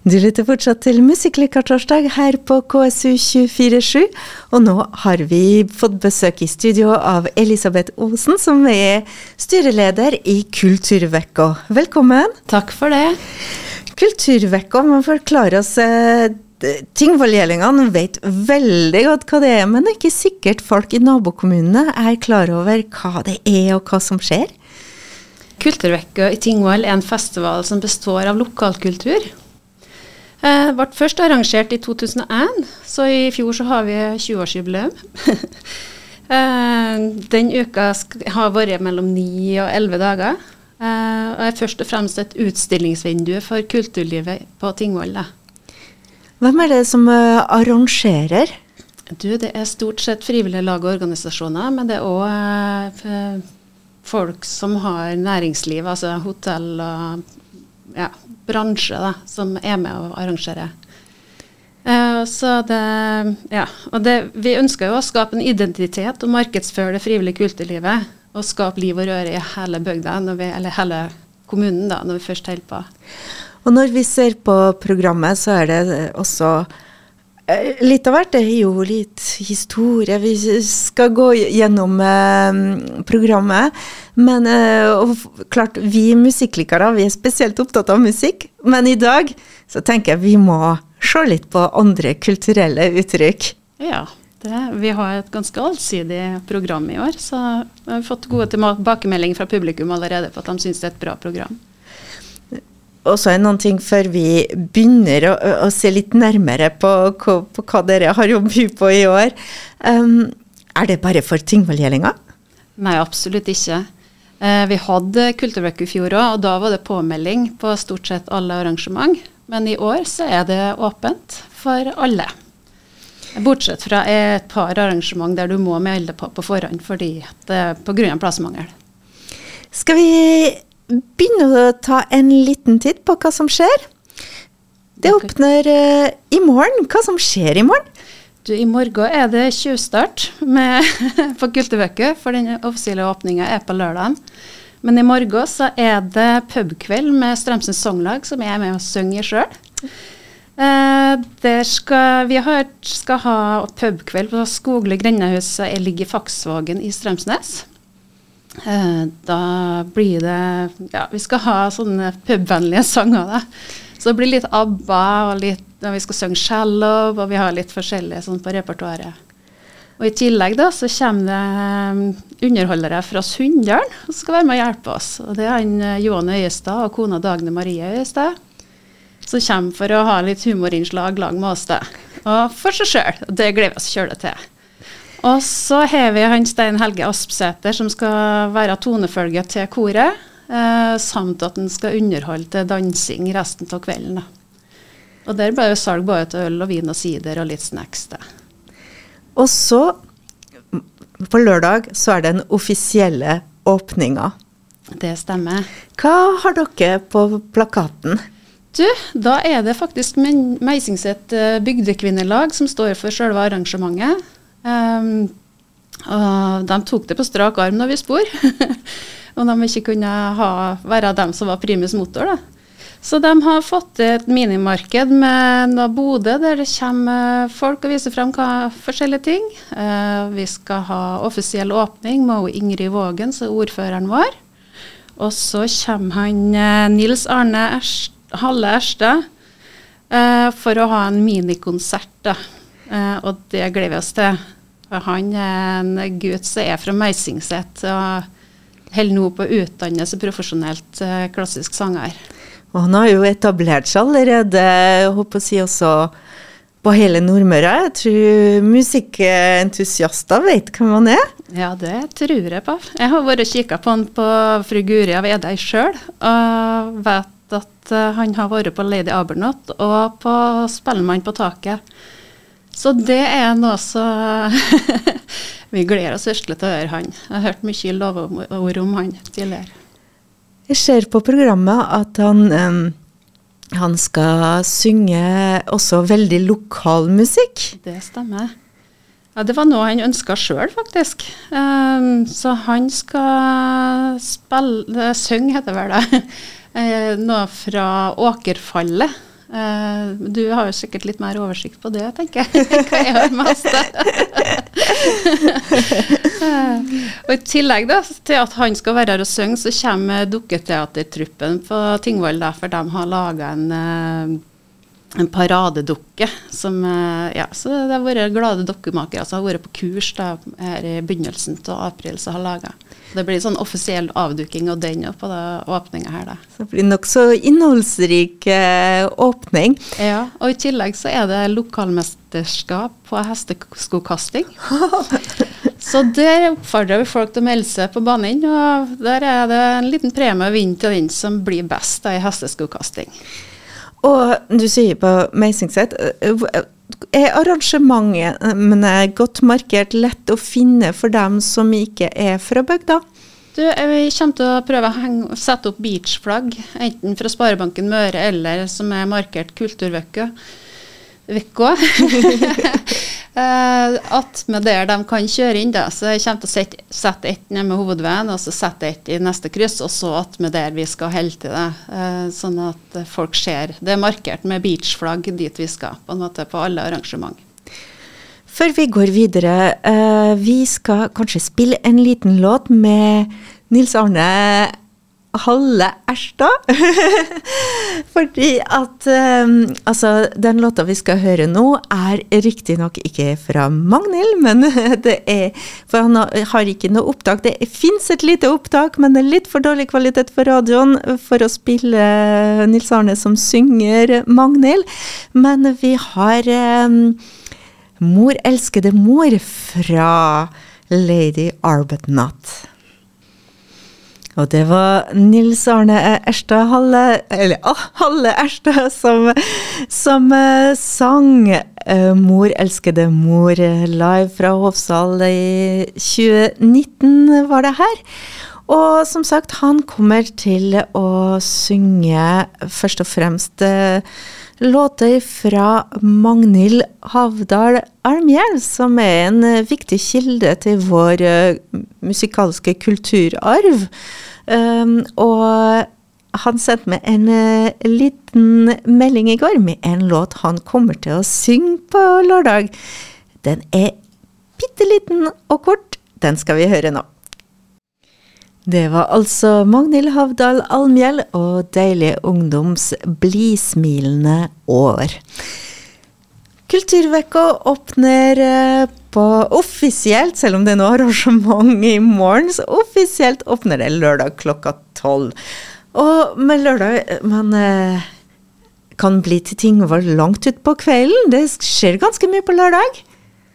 Du lytter fortsatt til Musikklykker-torsdag her på KSU247, og nå har vi fått besøk i studio av Elisabeth Osen, som er styreleder i Kulturvekka. Velkommen. Takk for det. Kulturvekka man forklare oss eh, Tingvollgjellingene vet veldig godt hva det er, men det er ikke sikkert folk i nabokommunene er klar over hva det er og hva som skjer. Kulturvekka i Tingvoll er en festival som består av lokalkultur. Eh, ble først arrangert i 2001, så i fjor så har vi 20-årsjubileum. eh, den uka har vært mellom 9 og 11 dager. Eh, og er først og fremst et utstillingsvindu for kulturlivet på Tingvoll. Hvem er det som uh, arrangerer? Du, Det er stort sett frivillige lag og organisasjoner, men det er òg uh, folk som har næringsliv, altså hotell og ja, bransje da, som er med å arrangere. Uh, så det, ja, og det, Vi ønsker jo å skape en identitet og markedsføre det frivillige kulturlivet. Og skape liv og røre i hele bygda, eller hele kommunen, da, når vi først holder på. Og når vi ser på programmet, så er det også Litt av hvert er jo litt historie. Vi skal gå gjennom eh, programmet. Men eh, og klart, vi musikklikere vi er spesielt opptatt av musikk. Men i dag så tenker jeg vi må se litt på andre kulturelle uttrykk. Ja, det, vi har et ganske allsidig program i år. Så vi har fått gode tilbakemeldinger fra publikum allerede på at de syns det er et bra program. Og så noen ting før vi begynner å, å se litt nærmere på, på, på, hva dere har å by på i år. Um, er det bare for Tingvollgjelinga? Nei, absolutt ikke. Eh, vi hadde Kulturvekk i fjor òg, og da var det påmelding på stort sett alle arrangement. Men i år så er det åpent for alle. Bortsett fra et par arrangement der du må melde på på forhånd fordi det er pga. plassmangel. Skal vi begynne å ta en liten titt på hva som skjer? Det åpner uh, i morgen. Hva som skjer i morgen? Du, I morgen er det tjuvstart på Kulturvøkke, for den offisielle åpninga er på lørdag. Men i morgen så er det pubkveld med Strømsens Songlag, som jeg er med og synger sjøl. Eh, skal, vi har, skal ha pubkveld på Skogli grendehus som ligger i Faksvågen i Strømsnes. Eh, da blir det Ja, vi skal ha sånne pubvennlige sanger, da. Så det blir litt ABBA, og litt, og vi skal synge 'Shallow', og vi har litt forskjellige sånn på repertoaret. Og I tillegg da, så kommer det eh, underholdere fra Sunndalen som skal være med og hjelpe oss. Og Det er han Johan Øyestad og kona Dagne Marie Øyestad som kommer for å ha litt humorinnslag lag med oss. da. Og for seg sjøl. Det gleder vi oss kjøle til. Og så har vi han Stein Helge Aspsæter som skal være tonefølge til koret. Eh, samt at han skal underholde til dansing resten av kvelden. Da. Og der ble det salg både til øl og vin og sider og litt snacks. Da. Og så, på lørdag, så er den offisielle åpninga. Det stemmer. Hva har dere på plakaten? Du, da er det faktisk Meisingset uh, bygdekvinnelag som står for selve arrangementet. Um, og de tok det på strak arm når vi spor. og de ikke kunne ha, være dem som var primus motor. da. Så de har fått til et minimarked med Bodø, der det kommer folk og viser frem hva, forskjellige ting. Uh, vi skal ha offisiell åpning med Ingrid Vågen, som er ordføreren vår. Og så kommer han uh, Nils Arne Erst Halle Erstad uh, for å ha en minikonsert. da. Uh, og det gleder vi oss til. For han er en gutt som er fra Meisingset og holder nå på å utdanne seg profesjonelt uh, klassisk sanger. Og han har jo etablert seg allerede, jeg håper å si også på hele Nordmøre. Jeg tror musikkentusiaster vet hvem han er. Ja, det tror jeg på. Jeg har vært og kikka på han på Fru Guri av Edei sjøl, og vet at uh, han har vært på Lady Abernot og på Spellemann på taket. Så det er noe så Vi gleder oss virkelig til å høre han. Jeg har hørt mye lovord om han tidligere. Jeg ser på programmet at han, um, han skal synge også veldig lokal musikk. Det stemmer. Ja, Det var noe han ønska sjøl, faktisk. Um, så han skal spille Synge, heter det vel det. Eh, noe fra Åkerfallet. Eh, du har jo sikkert litt mer oversikt på det, tenker jeg. Hva jeg mest Og I tillegg da, til at han skal være her og synge, så kommer dukketeatertruppen på Tingvoll, for de har laga en eh, en paradedukke. Som, eh, ja, så det har vært glade dukkemakere som har vært på kurs da, her i begynnelsen av april. som har laget. Det blir sånn offisiell avduking og den på åpninga her. Da. Så det blir nokså innholdsrik eh, åpning. Ja, og i tillegg så er det lokalmesterskap på hesteskokasting. så der oppfordrer vi folk til å melde seg på banen. Og der er det en liten premie å vinne til den som blir best da, i hesteskokasting. Og du sier på Meisingset er arrangementet godt markert, lett å finne for dem som ikke er fra bygda? Du, vi kommer til å prøve å henge, sette opp beachflagg, enten fra Sparebanken Møre eller som er markert Kulturvøkka. Vekka. Uh, at med der de kan kjøre inn, da, så jeg kommer til å sette, sette ett ned med hovedveien, og så sette ett i neste kryss, og så at med der vi skal holde til det. Uh, sånn at folk ser. Det er markert med beachflagg dit vi skal, på en måte på alle arrangement. Før vi går videre, uh, vi skal kanskje spille en liten låt med Nils Arne Halle Ersta. Fordi at um, Altså, den låta vi skal høre nå, er riktignok ikke fra Magnhild, men det er For han har ikke noe opptak. Det fins et lite opptak, men det er litt for dårlig kvalitet for radioen for å spille Nils Arne som synger Magnhild. Men vi har um, Mor elskede mor fra Lady Arbuthnot. Og det var Nils Arne Erstad Halle, eller ah, Halle Erstad som, som uh, sang uh, 'Mor elskede mor' live fra Hovsal i 2019, var det her. Og som sagt, han kommer til å synge først og fremst uh, låter fra Magnhild Havdal Almhjell, som er en viktig kilde til vår musikalske kulturarv. Um, og han sendte meg en uh, liten melding i går med en låt han kommer til å synge på lørdag. Den er bitte liten og kort. Den skal vi høre nå. Det var altså Magnhild Havdal Almhjell og Deilig ungdoms blidsmilende år. Kulturvekka åpner uh, på offisielt, selv om det nå er arrangement i morgen, så offisielt åpner det lørdag klokka tolv. Og med lørdag Man eh, kan bli til Tingvoll langt utpå kvelden. Det skjer ganske mye på lørdag.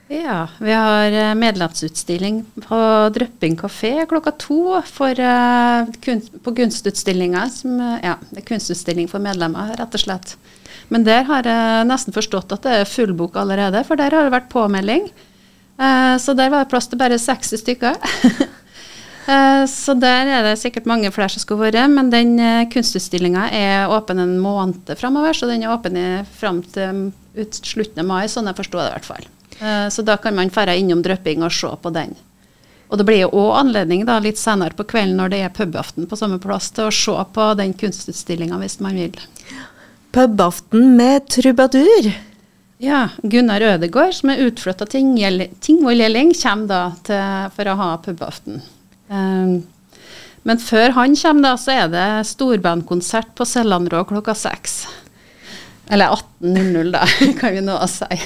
Ja, vi har eh, medlemsutstilling på Drøpping kafé klokka to for, uh, kunst, på kunstutstillinga. Som, ja, det er kunstutstilling for medlemmer, rett og slett. Men der har jeg nesten forstått at det er fullbok allerede, for der har det vært påmelding. Uh, så der var det plass til bare 60 stykker. uh, så der er det sikkert mange flere som skal være, men den kunstutstillinga er åpen en måned framover, så den er åpen fram til ut, slutten av mai, sånn jeg forstår det i hvert fall. Så da kan man dra innom Drøpping og se på den. Og det blir jo òg anledning da, litt senere på kvelden når det er pubaften på samme plass, til å se på den kunstutstillinga hvis man vil. Pubaften med trubadur. Ja, Gunnar Ødegård, som er utflytta til Tingvoll-Gjelling, kommer da til, for å ha pubaften. Um, men før han kommer, da, så er det storbandkonsert på Sellandrå klokka seks. Eller 18.00, da, kan vi nå si.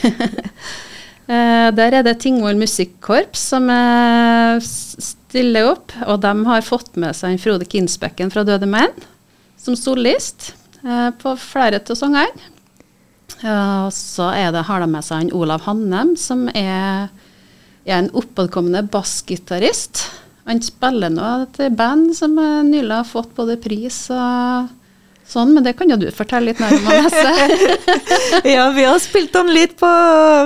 Uh, der er det Tingvoll Musikkorps som uh, stiller opp, og de har fått med seg Frode Kinsbekken fra Døde menn som solist uh, på flere av sangene. Og så det, har de med seg en Olav Hannem, som er, er en oppadkommende bassgitarist. Han spiller nå et band som nylig har fått både pris og sånn, men det kan jo du fortelle litt nærmere, om, Anesse. ja, vi har spilt han litt på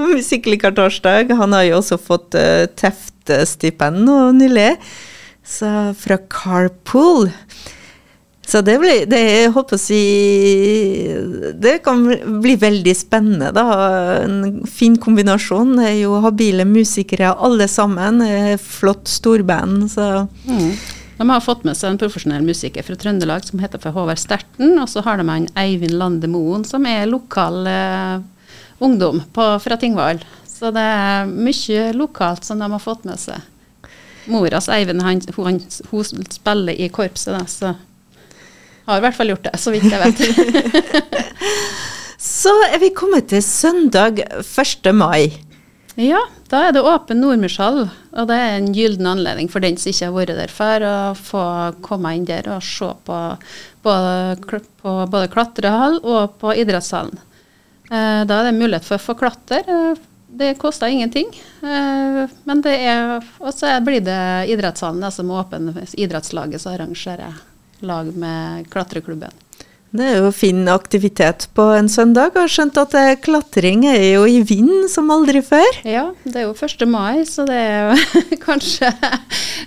Musikklikartorsdag. Han har jo også fått uh, TEFT-stipend nå nylig, så fra Carpool. Så det, blir, det, jeg håper å si Det kan bli veldig spennende, da. En fin kombinasjon. Det er jo habile musikere alle sammen. Flott storband. Så mm. De har fått med seg en profesjonell musiker fra Trøndelag som heter for Håvard Sterten. Og så har de en Eivind Lande Moen, som er lokal eh, ungdom på, fra Tingvoll. Så det er mye lokalt som de har fått med seg. Moras Eivind han, hun, hun spiller i korpset, da, så har i hvert fall gjort det, så vidt jeg vet. så er vi kommet til søndag 1. mai. Ja, da er det åpen Nordmørshall. Og det er en gyllen anledning for den som ikke har vært der før, å få komme inn der og se på både, på både klatrehall og på idrettshallen. Eh, da er det mulighet for å få klatre. Eh, det koster ingenting. Eh, men det er Og så blir det idrettshallen som er åpen. Idrettslaget som arrangerer lag med klatreklubben. Det er jo fin aktivitet på en søndag. Jeg har skjønt at klatring er jo i vind som aldri før. Ja, det er jo 1. mai, så det er jo kanskje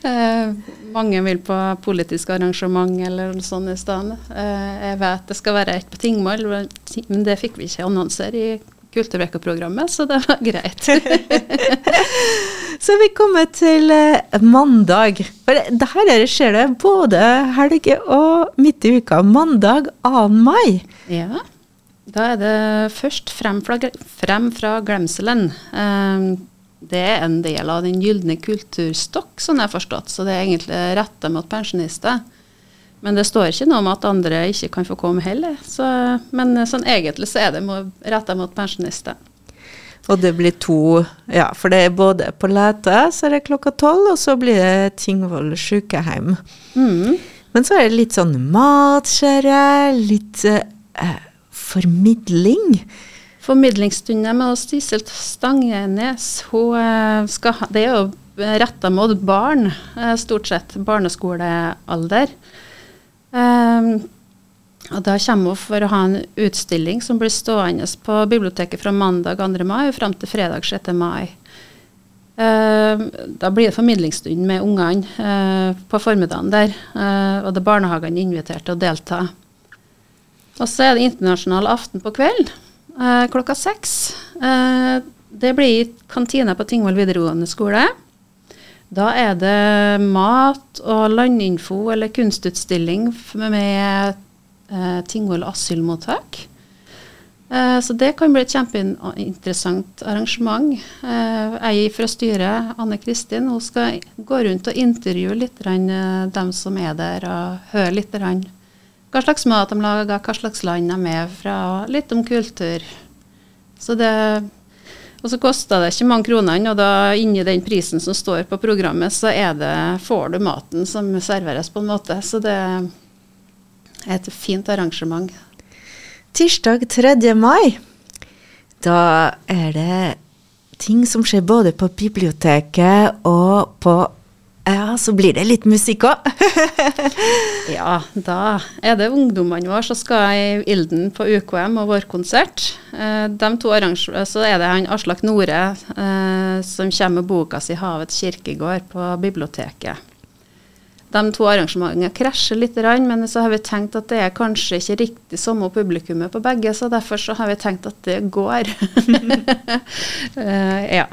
eh, mange vil på politisk arrangement eller noe sånt i stedet. Eh, jeg vet det skal være et på Tingvoll, men det fikk vi ikke annonsere i Kulturvekkerprogrammet, så det var greit. så vi kommer til eh, mandag. For det her skjer det både helg og midt i uka. Mandag 2. mai. Ja. Da er det først frem fra, frem fra glemselen. Um, det er en del av den gylne kulturstokk, sånn jeg har forstått. Så det er egentlig retta mot pensjonister. Men det står ikke noe om at andre ikke kan få komme heller. Så, men sånn egentlig så er det retta mot pensjonister. Og det blir to, ja, for det er både på Læta, så er det klokka tolv, og så blir det Tingvoll sykehjem. Mm. Men så er det litt sånn matkjære, litt eh, formidling. Formidlingsstunder med oss Sissel Stangenes. Hun eh, skal det er jo retta mot barn, eh, stort sett. Barneskolealder. Um, og Da kommer hun for å ha en utstilling som blir stående på biblioteket fra mandag 2. mai og fram til fredag 6. mai. Uh, da blir det formidlingsstund med ungene uh, på formiddagen der. Uh, og det er barnehagene invitert til å delta. Og så er det internasjonal aften på kveld eh, klokka seks. det blir i kantina på Tingvoll videregående skole. Da er det mat og landinfo eller kunstutstilling med eh, Tingvoll asylmottak. Eh, så det kan bli et kjempeinteressant arrangement. Eh, jeg fra styret, Anne Kristin, hun skal gå rundt og intervjue litt eh, dem som er der, og høre litt hva slags mat de lager, hva slags land de er fra, litt om kultur. Så det og så koster det ikke mange kronene, og da inni den prisen som står på programmet, så det, får du maten som serveres, på en måte. Så det er et fint arrangement. Tirsdag 3. mai, da er det ting som skjer både på biblioteket og på ja, så blir det litt musikk òg. ja, da er det ungdommene våre som skal i Ilden på UKM og vår konsert. Eh, de to så er det han Aslak Nore eh, som kommer med boka si 'Havets kirkegård' på biblioteket. De to arrangementene krasjer litt, men så har vi tenkt at det er kanskje ikke riktig samme publikummet på begge, så derfor så har vi tenkt at det går. uh, ja.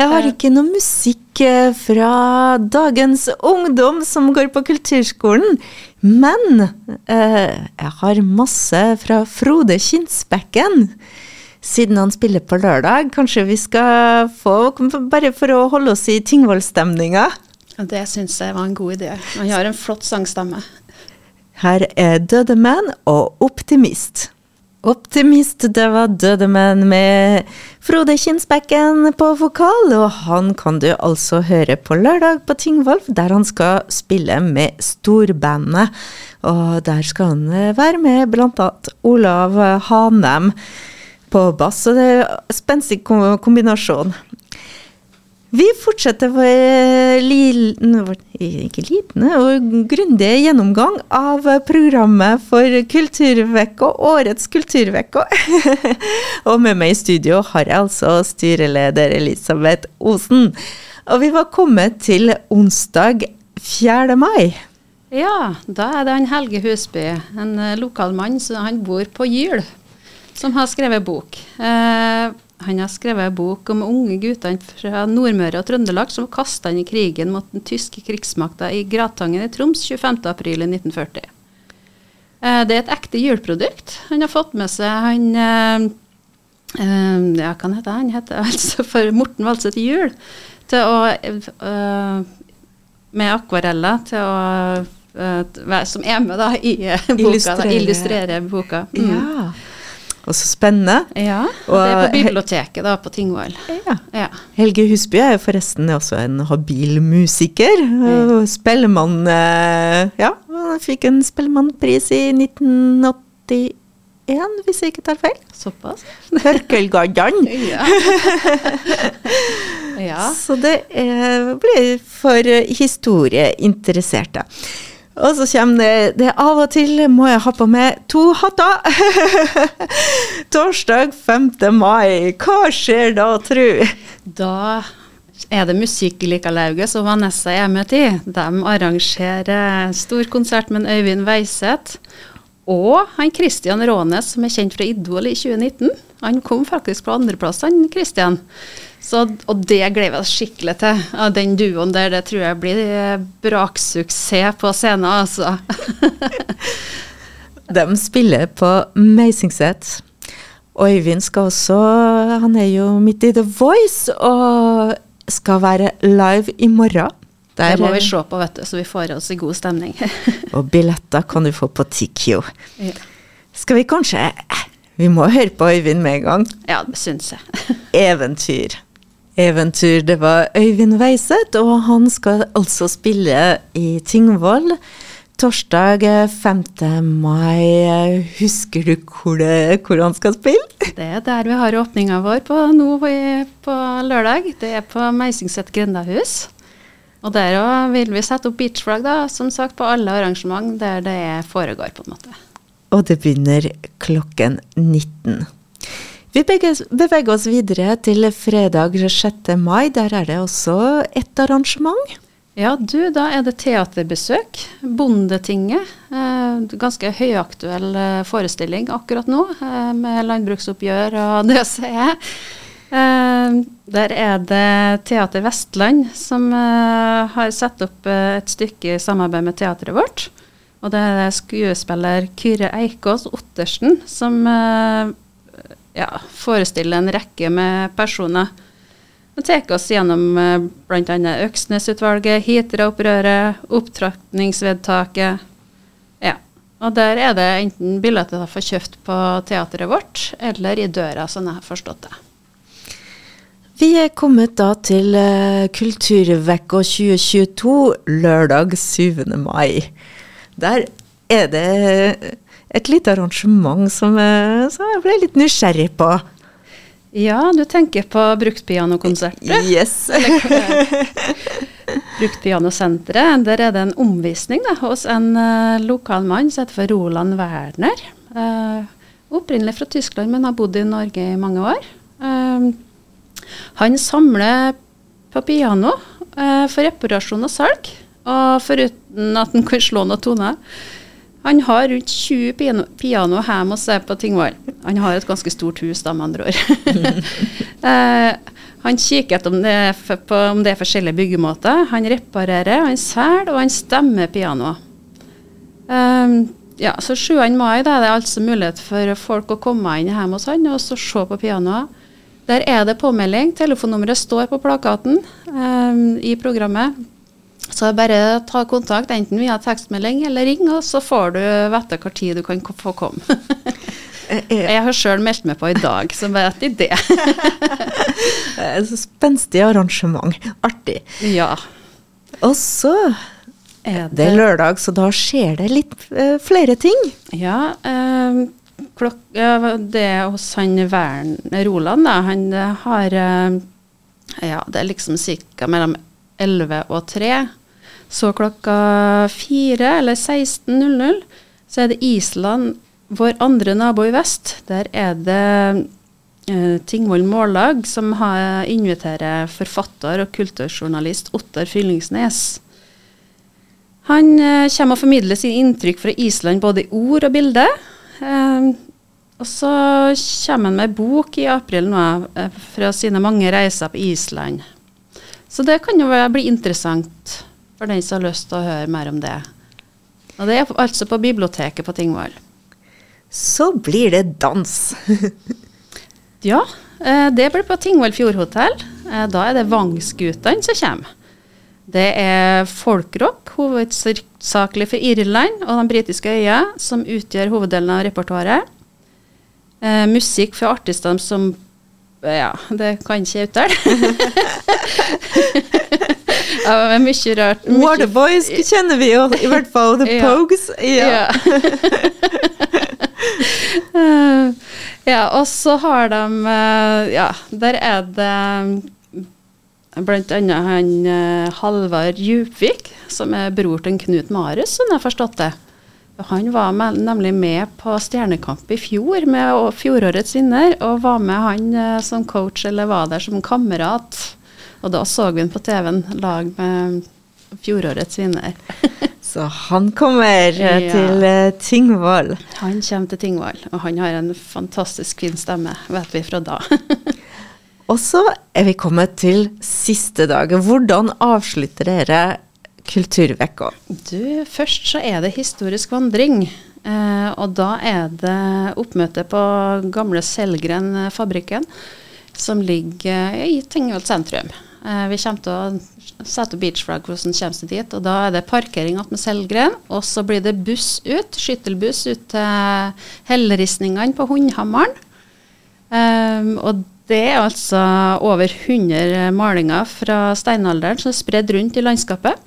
Jeg har ikke noe musikk eh, fra dagens ungdom som går på kulturskolen, men eh, jeg har masse fra Frode Kinsbekken. Siden han spiller på lørdag, kanskje vi skal få Bare for å holde oss i Tingvoll-stemninga. Det syns jeg var en god idé. Han har en flott sangstemme. Her er Døde menn og Optimist. Optimist, det var Dødemenn med Frode Kinsbekken på vokal, og han kan du altså høre på lørdag på Tingvoll, der han skal spille med storbandet. Og der skal han eh, være med bl.a. Olav Hanem på bass, og det er en spenstig kombinasjon. Vi fortsetter lille ikke og grundige gjennomgang av programmet for Kulturvekka, årets Kulturvekka. og med meg i studio har jeg altså styreleder Elisabeth Osen. Og vi var kommet til onsdag 4. mai. Ja, da er det han Helge Husby, en lokal mann, så han bor på Gyl. som har skrevet bok. Eh, han har skrevet en bok om unge gutter fra Nordmøre og Trøndelag som kasta inn i krigen mot den tyske krigsmakta i Gratangen i Troms 25.4.1940. Eh, det er et ekte juleprodukt. Han har fått med seg han eh, eh, Ja, hva heter han? Heter altså for Morten Valseth Jul. Til å Med akvareller til å Som er med da i boka, illustrere, Da, illustrere boka. Mm. Ja. Og så spennende. Ja, og det er på biblioteket da, på Tingvoll. Ja. Ja. Helge Husby er jo forresten også en habil musiker. Mm. Spellemann eh, Ja, han fikk en Spellemannpris i 1981, hvis jeg ikke tar feil. Såpass? Hørkelgaddan. Ja. ja. Så det er, blir for historieinteresserte. Og så kommer det, det av og til må jeg ha på meg to hatter. Torsdag 5. mai, hva skjer da, tru? Da er det Musikklika-lauget som Vanessa er med i. De arrangerer stor konsert med Øyvind Weiseth. Og han Christian Rånes, som er kjent fra Idol i 2019. Han kom faktisk på andreplass, han Christian. Så, og det gleder vi oss skikkelig til. Ja, den duoen der, det tror jeg blir eh, braksuksess på scenen, altså. De spiller på Meisingset. Øyvind skal også Han er jo midt i The Voice og skal være live i morgen. Der- Det må vi se på, vet du, så vi får oss i god stemning. Og billetter kan du få på TQ. ja. Skal vi kanskje Vi må høre på Øyvind med en gang. ja, det syns jeg. Eventyr. Eventyr, det var Øyvind Weiseth, og han skal altså spille i Tingvoll torsdag 5. mai. Husker du hvor, det, hvor han skal spille? Det er der vi har åpninga vår på, nå på lørdag. Det er på Meisingset grendahus. Og der òg vil vi sette opp beachflagg, da, som sagt, på alle arrangement der det foregår, på en måte. Og det begynner klokken 19. Vi beveger oss videre til fredag 6. mai. Der er det også et arrangement. Ja, du, da er det teaterbesøk. Bondetinget. Eh, ganske høyaktuell eh, forestilling akkurat nå, eh, med landbruksoppgjør og det er. Eh, der er det Teater Vestland som eh, har satt opp eh, et stykke i samarbeid med teatret vårt. Og det er skuespiller Kyrre Eikås Ottersen som ja, forestiller en rekke med personer. Og tar oss gjennom bl.a. Øksnes-utvalget, Hitra-opprøret, opptrappningsvedtaket. Ja. Og der er det enten billetter å får kjøpt på teateret vårt, eller i døra, sånn jeg har forstått det. Vi er kommet da til uh, Kulturvekka 2022, lørdag 7. mai. Der er det et lite arrangement som, eh, som jeg ble litt nysgjerrig på. Ja, du tenker på bruktpianokonsertet. Yes. Bruktpianosenteret. Der er det en omvisning da, hos en uh, lokal mann som heter for Roland Werner. Uh, opprinnelig fra Tyskland, men har bodd i Norge i mange år. Uh, han samler på piano for reparasjon og salg, og foruten at han kan slå noen toner. Han har rundt 20 piano, piano hjemme hos seg på Tingvoll. Han har et ganske stort hus, da, med andre ord. eh, han kikker etter om det, er, på, om det er forskjellige byggemåter. Han reparerer, han selger, og han stemmer pianoet. Um, ja, så 7. mai da er det altså mulighet for folk å komme inn hjemme hos han og så se på pianoet. Der er det påmelding. Telefonnummeret står på plakaten um, i programmet. Så bare ta kontakt enten via tekstmelding eller ring, og så får du vite hva tid du kan få komme. Jeg har sjøl meldt meg på i dag, så bare et idé. Eh, så Spenstig arrangement. Artig. ja. Og så Er det er lørdag, så da skjer det litt uh, flere ting. Ja, Uh, klok uh, det er hos han Vern Roland, da. Han eh, har eh, Ja, det er liksom ca. mellom 11 og 3. Så klokka 4 eller 16.00 så er det Island, vår andre nabo i vest. Der er det eh, Tingvoll Mållag som har, inviterer forfatter og kulturjournalist Ottar Fyllingsnes. Han eh, kommer og formidler sine inntrykk fra Island både i ord og bilde. Eh, Og så kommer han med bok i april nå eh, fra sine mange reiser på Island. Så det kan jo bli interessant for den som har lyst til å høre mer om det. Og det er altså på biblioteket på Tingvoll. Så blir det dans. ja, eh, det blir på Tingvoll Fjordhotell. Eh, da er det Vangskutene som kommer. Det er folkrock, hovedsakelig fra Irland og de britiske øya, som utgjør hoveddelen av repertoaret. Eh, musikk fra artistene som Ja, det kan ikke jeg uttale. ja, mye rart. Mye Waterboys kjenner vi jo, i hvert fall. The ja. Pogues. Ja. ja. ja, og så har de eh, Ja, der er det blant annet han eh, Halvard Djupvik, som er bror til Knut Marius, som jeg har forstått det. Han var med, nemlig med på Stjernekamp i fjor med fjorårets vinner, og var med han eh, som coach, eller var der som kamerat. Og da så vi han på TV-en lag med fjorårets vinner. Så han kommer ja. til uh, Tingvoll? Han kommer til Tingvoll, og han har en fantastisk fin stemme, vet vi fra da. og så er vi kommet til siste dag. Hvordan avslutter dere kulturvekka? Du, først så er det historisk vandring. Eh, og da er det oppmøte på gamle Selgren-fabrikken, som ligger i Tingvoll sentrum. Eh, vi kommer til å sette beachflagg hvordan kommer seg dit. og Da er det parkering med Selgren, og så blir det buss ut, skyttelbuss ut til helleristningene på Hundhammeren. Um, og det er altså over 100 malinger fra steinalderen som er spredd rundt i landskapet.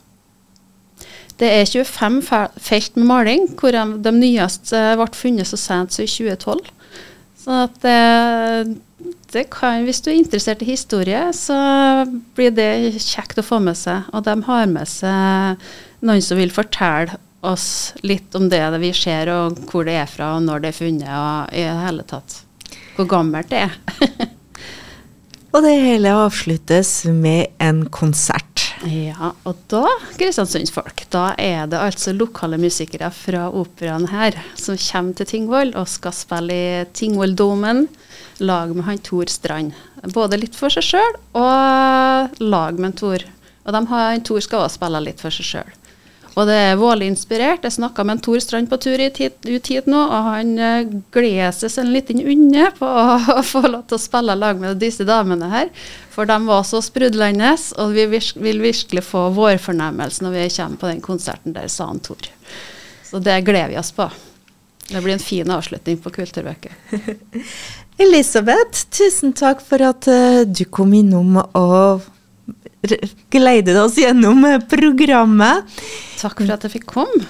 Det er 25 felt med maling, hvor de nyeste ble funnet så sent som i 2012. Så at det, det kan, hvis du er interessert i historie, så blir det kjekt å få med seg. Og de har med seg noen som vil fortelle oss litt om det vi ser, og hvor det er fra, og når det er funnet, og i det hele tatt hvor gammelt det er. og det hele avsluttes med en konsert. Ja, og da, Kristiansundsfolk, da er det altså lokale musikere fra operaen her som kommer til Tingvoll og skal spille i Tingvolldomen lag med han Tor Strand. Både litt for seg sjøl og lag med Tor. Og de har, Tor skal også spille litt for seg sjøl. Og det er Våle-inspirert. Jeg snakka med en Tor Strand på tur ut hit nå, og han uh, gleder seg en liten unne på å, få lov til å spille lag med disse damene her. For de var så sprudlende, og vi vil virkelig få vårfornemmelse når vi kommer på den konserten der, sa han Tor. Så det gleder vi oss på. Det blir en fin avslutning på Kulturveka. Elisabeth, tusen takk for at uh, du kom innom og geleide oss gjennom programmet. Takk for at jeg fikk komme.